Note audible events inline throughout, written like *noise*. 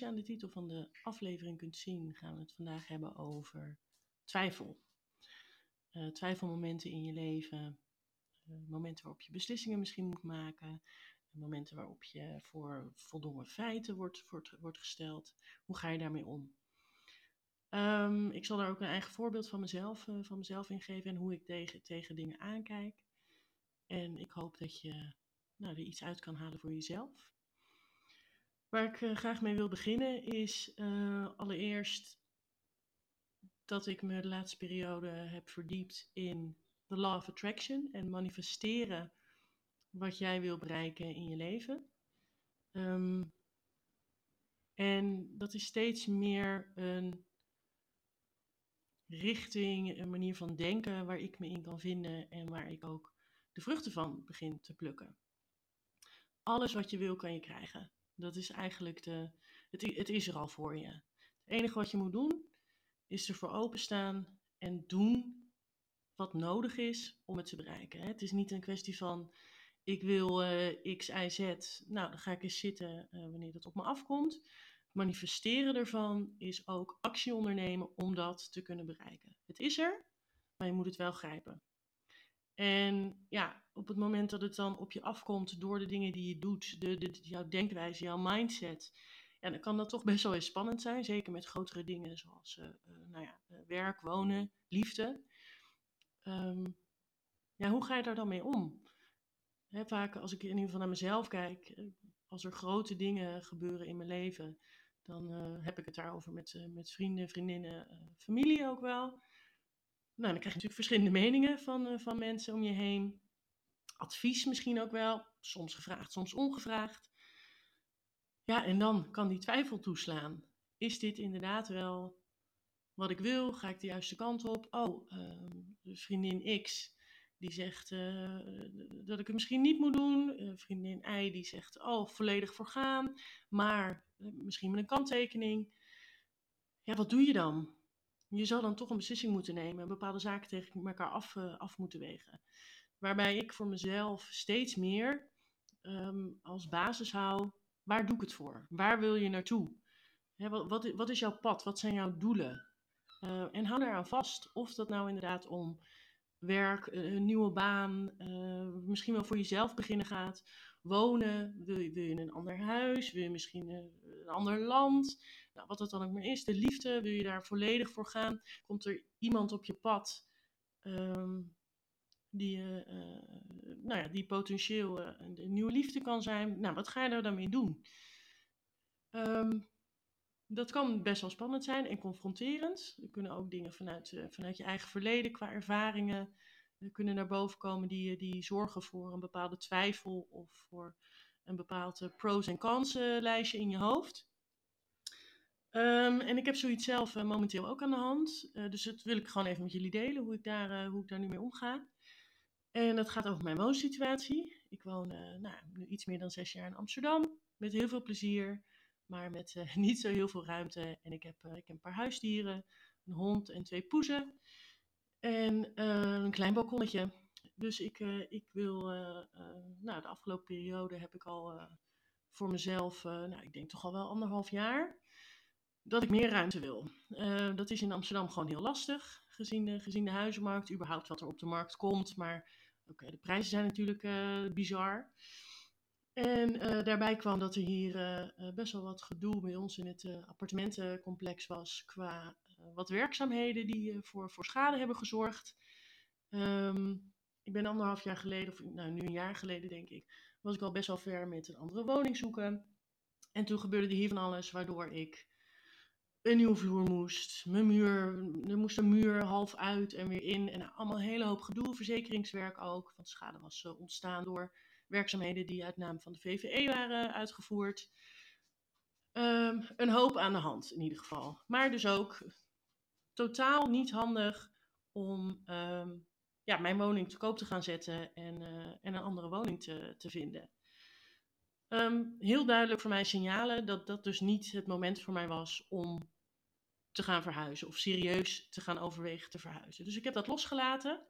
je aan de titel van de aflevering kunt zien, gaan we het vandaag hebben over twijfel. Uh, twijfelmomenten in je leven, uh, momenten waarop je beslissingen misschien moet maken, momenten waarop je voor voldongen feiten wordt, wordt, gesteld. Hoe ga je daarmee om? Um, ik zal daar ook een eigen voorbeeld van mezelf, uh, van mezelf in geven en hoe ik tegen, tegen dingen aankijk. En ik hoop dat je nou, er iets uit kan halen voor jezelf. Waar ik uh, graag mee wil beginnen is uh, allereerst dat ik me de laatste periode heb verdiept in the law of attraction en manifesteren wat jij wil bereiken in je leven. Um, en dat is steeds meer een richting, een manier van denken waar ik me in kan vinden en waar ik ook de vruchten van begin te plukken. Alles wat je wil kan je krijgen. Dat is eigenlijk de. Het, het is er al voor je. Het enige wat je moet doen is ervoor openstaan en doen wat nodig is om het te bereiken. Het is niet een kwestie van ik wil uh, X, Y, Z. Nou, dan ga ik eens zitten uh, wanneer dat op me afkomt. Manifesteren ervan is ook actie ondernemen om dat te kunnen bereiken. Het is er, maar je moet het wel grijpen. En ja, op het moment dat het dan op je afkomt door de dingen die je doet, de, jouw denkwijze, jouw mindset, ja, dan kan dat toch best wel eens spannend zijn. Zeker met grotere dingen zoals uh, uh, nou ja, uh, werk, wonen, liefde. Um, ja, hoe ga je daar dan mee om? Vaak als ik in ieder geval naar mezelf kijk, als er grote dingen gebeuren in mijn leven, dan heb ik het daarover met, met vrienden, vriendinnen, familie ook wel. Nou, dan krijg je natuurlijk verschillende meningen van, uh, van mensen om je heen. Advies misschien ook wel, soms gevraagd, soms ongevraagd. Ja, en dan kan die twijfel toeslaan. Is dit inderdaad wel wat ik wil? Ga ik de juiste kant op? Oh, uh, vriendin X die zegt uh, dat ik het misschien niet moet doen. Uh, vriendin Y die zegt, oh, volledig voor gaan. Maar misschien met een kanttekening. Ja, wat doe je dan? Je zal dan toch een beslissing moeten nemen, bepaalde zaken tegen elkaar af, uh, af moeten wegen. Waarbij ik voor mezelf steeds meer um, als basis hou, waar doe ik het voor? Waar wil je naartoe? Wat, wat, is jouw pad? Wat zijn jouw doelen? Uh, en hou daaraan vast. Of dat nou inderdaad om werk, een nieuwe baan, misschien wel voor jezelf beginnen gaat. Wonen, wil je, wil je in een ander huis, wil je misschien een ander land, nou, wat het dan ook maar is. De liefde, wil je daar volledig voor gaan? Komt er iemand op je pad um, die, uh, nou ja, die potentieel uh, een nieuwe liefde kan zijn? Nou, wat ga je daar dan mee doen? Um, dat kan best wel spannend zijn en confronterend. Er kunnen ook dingen vanuit, vanuit je eigen verleden, qua ervaringen, kunnen naar boven komen die, die zorgen voor een bepaalde twijfel of voor een bepaald uh, pros en cons lijstje in je hoofd. Um, en ik heb zoiets zelf momenteel ook aan de hand. dus dat wil ik gewoon even met jullie delen, hoe ik daar, hoe ik daar nu mee omga. En dat gaat over mijn woonsituatie. Ik woon nou, nu iets meer dan zes jaar in Amsterdam, met heel veel plezier maar met *laughs* niet zo heel veel ruimte. En ik heb, ik heb een paar huisdieren, een hond en twee poezen. En een klein balkonnetje. Dus ik, ik wil, nou de afgelopen periode heb ik al voor mezelf, nou ik denk toch al wel anderhalf jaar, dat ik meer ruimte wil. dat is in Amsterdam gewoon heel lastig, gezien de, gezien de huizenmarkt, überhaupt wat er op de markt komt. Maar oké, de prijzen zijn natuurlijk bizar. En daarbij kwam dat er hier best wel wat gedoe bij ons in het appartementencomplex was qua wat werkzaamheden die voor, voor schade hebben gezorgd. Um, ik ben anderhalf jaar geleden, of nou nu een jaar geleden denk ik, was ik al best wel ver met een andere woning zoeken. En toen gebeurde er hier van alles waardoor ik een nieuwe vloer moest. Mijn muur, er moest een muur half uit en weer in. En allemaal een hele hoop gedoe, verzekeringswerk ook. Want schade was ontstaan door werkzaamheden die uit naam van de VVE waren uitgevoerd. Um, een hoop aan de hand in ieder geval. Maar dus ook totaal niet handig om um, ja, mijn woning te koop te gaan zetten en, uh, en een andere woning te, te vinden. Um, heel duidelijk voor mij signalen dat dat dus niet het moment voor mij was om te gaan verhuizen of serieus te gaan overwegen te verhuizen. Dus ik heb dat losgelaten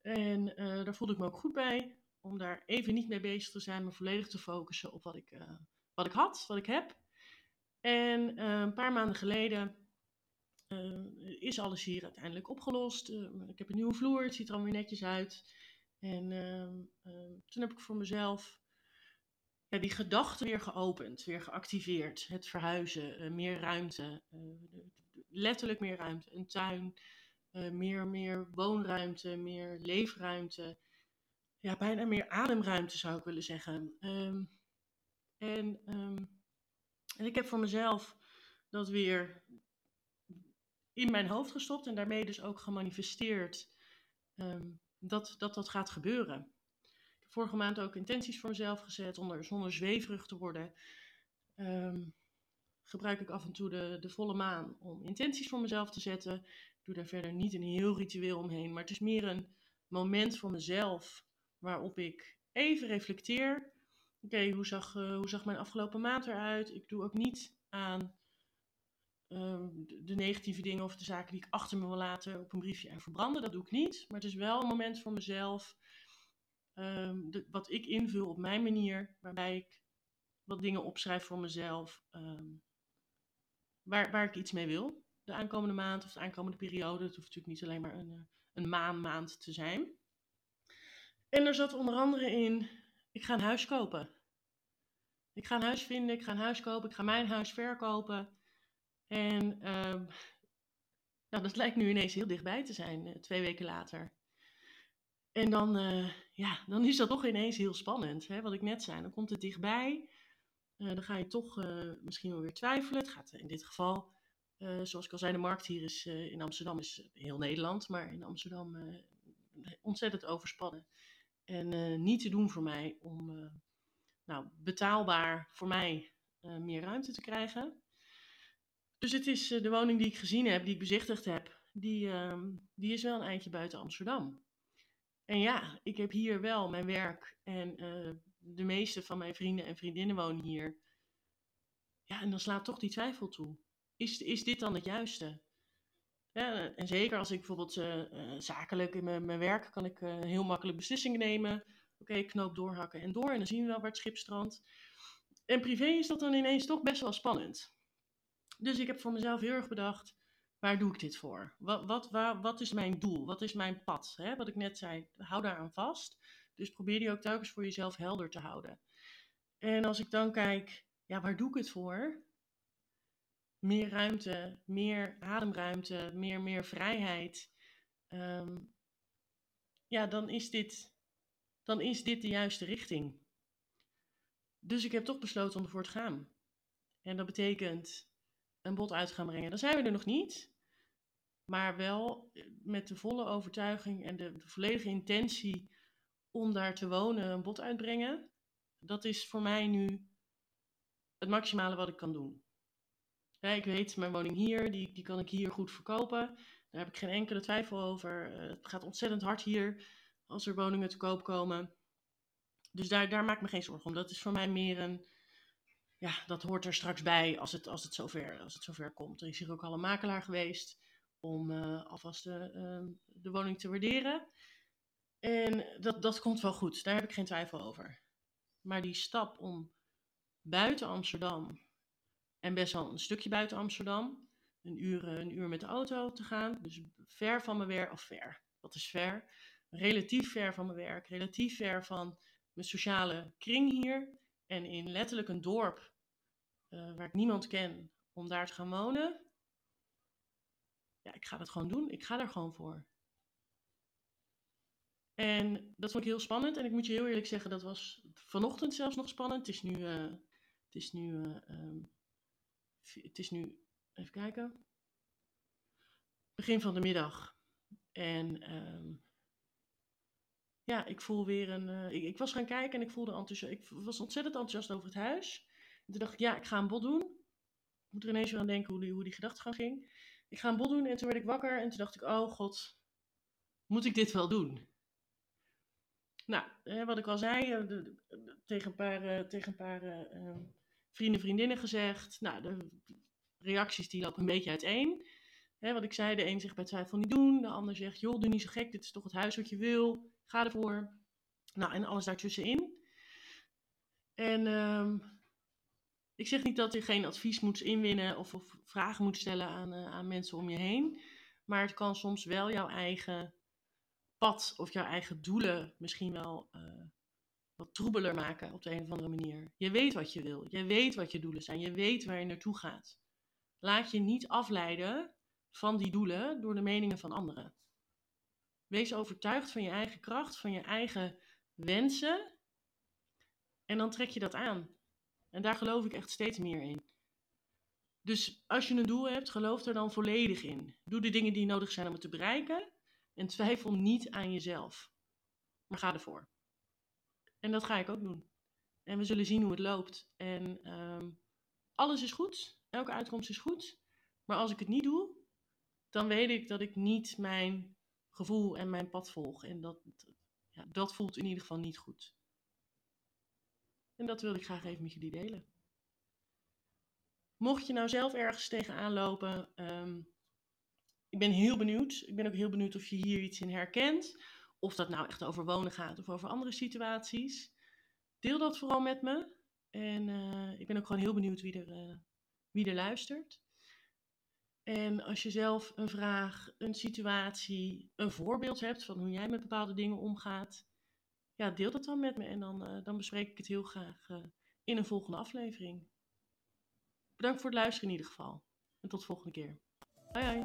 en uh, daar voelde ik me ook goed bij om daar even niet mee bezig te zijn, maar volledig te focussen op wat ik, uh, wat ik had, wat ik heb. En een paar maanden geleden uh, is alles hier uiteindelijk opgelost. ik heb een nieuwe vloer, het ziet er allemaal weer netjes uit. En ehm, toen heb ik voor mezelf ja, die gedachte weer geopend, weer geactiveerd. Het verhuizen, meer ruimte, letterlijk meer ruimte. Een tuin, meer, meer woonruimte, meer leefruimte ja, bijna meer ademruimte zou ik willen zeggen. En, en ik heb voor mezelf dat weer in mijn hoofd gestopt en daarmee dus ook gemanifesteerd um, dat, dat dat gaat gebeuren. Ik heb vorige maand ook intenties voor mezelf gezet onder, zonder zweverig te worden. gebruik ik af en toe de, de volle maan om intenties voor mezelf te zetten. Ik doe daar verder niet een heel ritueel omheen, maar het is meer een moment voor mezelf waarop ik even reflecteer. Oké, hoe, zag, uh, hoe zag mijn afgelopen maand eruit? Ik doe ook niet aan uh, de, negatieve dingen of de zaken die ik achter me wil laten op een briefje en verbranden. Dat doe ik niet. Maar het is wel een moment voor mezelf. Um, de, wat ik invul op mijn manier, waarbij ik wat dingen opschrijf voor mezelf. Um, waar, waar ik iets mee wil. De aankomende maand of de aankomende periode. Het hoeft natuurlijk niet alleen maar een, eh, een maanmaand te zijn. En er zat onder andere in, ik ga een huis kopen. Ik ga een huis vinden, ik ga een huis kopen, ik ga mijn huis verkopen. En uh, nou, dat lijkt nu ineens heel dichtbij te zijn, uh, twee weken later. En dan, uh, ja, dan is dat toch ineens heel spannend, hè? wat ik net zei. Dan komt het dichtbij, uh, dan ga je toch misschien wel weer twijfelen. Het gaat in dit geval, zoals ik al zei, de markt hier is in Amsterdam, is heel Nederland, maar in Amsterdam ontzettend overspannen. En niet te doen voor mij om nou, betaalbaar voor mij meer ruimte te krijgen. Dus het is de woning die ik gezien heb, die ik bezichtigd heb, die, ehm, die is wel een eindje buiten Amsterdam. En ja, ik heb hier wel mijn werk en de meeste van mijn vrienden en vriendinnen wonen hier. Ja, en dan slaat toch die twijfel toe. Is, is dit dan het juiste? Ja, en zeker als ik bijvoorbeeld uh, zakelijk in mijn, mijn, werk kan ik heel makkelijk beslissingen nemen. Oké, knoop doorhakken en door en dan zien we wel waar het schip strandt. En privé is dat dan ineens toch best wel spannend. Dus ik heb voor mezelf heel erg bedacht, waar doe ik dit voor? Wat, wat, waar, wat is mijn doel? Wat is mijn pad? Hè? Wat ik net zei, hou daaraan vast. Dus probeer die ook telkens voor jezelf helder te houden. En als ik dan kijk, ja, waar doe ik het voor? meer ruimte, meer ademruimte, meer, meer vrijheid. Um, ja, dan is, dit, dan is dit de juiste richting. Dus ik heb toch besloten om ervoor te gaan. En dat betekent een bod uit gaan brengen. Dan zijn we er nog niet. Maar wel eh, met de volle overtuiging en de, volledige intentie om daar te wonen, een bod uitbrengen. Dat is voor mij nu het maximale wat ik kan doen. Ja, ik weet, mijn woning hier, die, die kan ik hier goed verkopen. Daar heb ik geen enkele twijfel over. Uh, het gaat ontzettend hard hier als er woningen te koop komen. Dus daar, daar maak ik me geen zorgen om. Dat is voor mij meer een. Ja, dat hoort er straks bij als het, als het, zover, als het zover komt. Er is hier ook al een makelaar geweest om uh, alvast de, uh, de woning te waarderen. En dat, dat komt wel goed, daar heb ik geen twijfel over. Maar die stap om buiten Amsterdam en best wel een stukje buiten Amsterdam. Een uur, eh, een uur met de auto te gaan. Dus ver van mijn werk, of ver, wat is ver? Relatief ver van mijn werk, relatief ver van mijn sociale kring hier. En in letterlijk een dorp uh, waar ik niemand ken, om daar te gaan wonen. Ja, ik ga dat gewoon doen. Ik ga daar gewoon voor. En dat vond ik heel spannend. En ik moet je heel eerlijk zeggen, dat was vanochtend zelfs nog spannend. Het is nu, uh, het is nu uh, um, het is nu, even kijken, begin van de middag. En um, ja, ik voel weer een. Uh, ik, was gaan kijken en ik voelde enthousiast. Ik was ontzettend enthousiast over het huis. En toen dacht ik, ja, ik ga een bod doen. Ik moet er ineens weer aan denken hoe die, hoe die gedachtegang ging. Ik ga een bod doen en toen werd ik wakker en toen dacht ik, oh god, moet ik dit wel doen? Nou, wat ik al zei, eh, tegen een paar, tegen een paar uh, vrienden, vriendinnen gezegd. Nou, de reacties die lopen een beetje uiteen. Hè, wat ik zei, de een zegt bij twijfel niet doen. De ander zegt, joh, doe niet zo gek. Dit is toch het huis wat je wil. Ga ervoor. Nou, en alles daartussenin. En ehm, ik zeg niet dat je geen advies moet inwinnen of, of vragen moet stellen aan, uh, aan mensen om je heen. Maar het kan soms wel jouw eigen pad of jouw eigen doelen misschien wel uh, wat troebeler maken op de een of andere manier. Je weet wat je wil. Je weet wat je doelen zijn. Je weet waar je naartoe gaat. Laat je niet afleiden van die doelen door de meningen van anderen. Wees overtuigd van je eigen kracht, van je eigen wensen. En dan trek je dat aan. En daar geloof ik echt steeds meer in. Dus als je een doel hebt, geloof er dan volledig in. Doe de dingen die nodig zijn om het te bereiken. En twijfel niet aan jezelf. Maar ga ervoor. En dat ga ik ook doen. En we zullen zien hoe het loopt. En um, alles is goed. Elke uitkomst is goed. Maar als ik het niet doe, dan weet ik dat ik niet mijn gevoel en mijn pad volg. En dat, ja, dat voelt in ieder geval niet goed. En dat wilde ik graag even met jullie delen. Mocht je nou zelf ergens tegenaan lopen, um, ik ben heel benieuwd. Ik ben ook heel benieuwd of je hier iets in herkent. Of dat nou echt over wonen gaat of over andere situaties. Deel dat vooral met me. En uh, ik ben ook gewoon heel benieuwd wie er, uh, wie er luistert. En als je zelf een vraag, een situatie, een voorbeeld hebt van hoe jij met bepaalde dingen omgaat, ja, deel dat dan met me en dan, uh, dan bespreek ik het heel graag in een volgende aflevering. Bedankt voor het luisteren in ieder geval. En tot de volgende keer. Hoi hoi.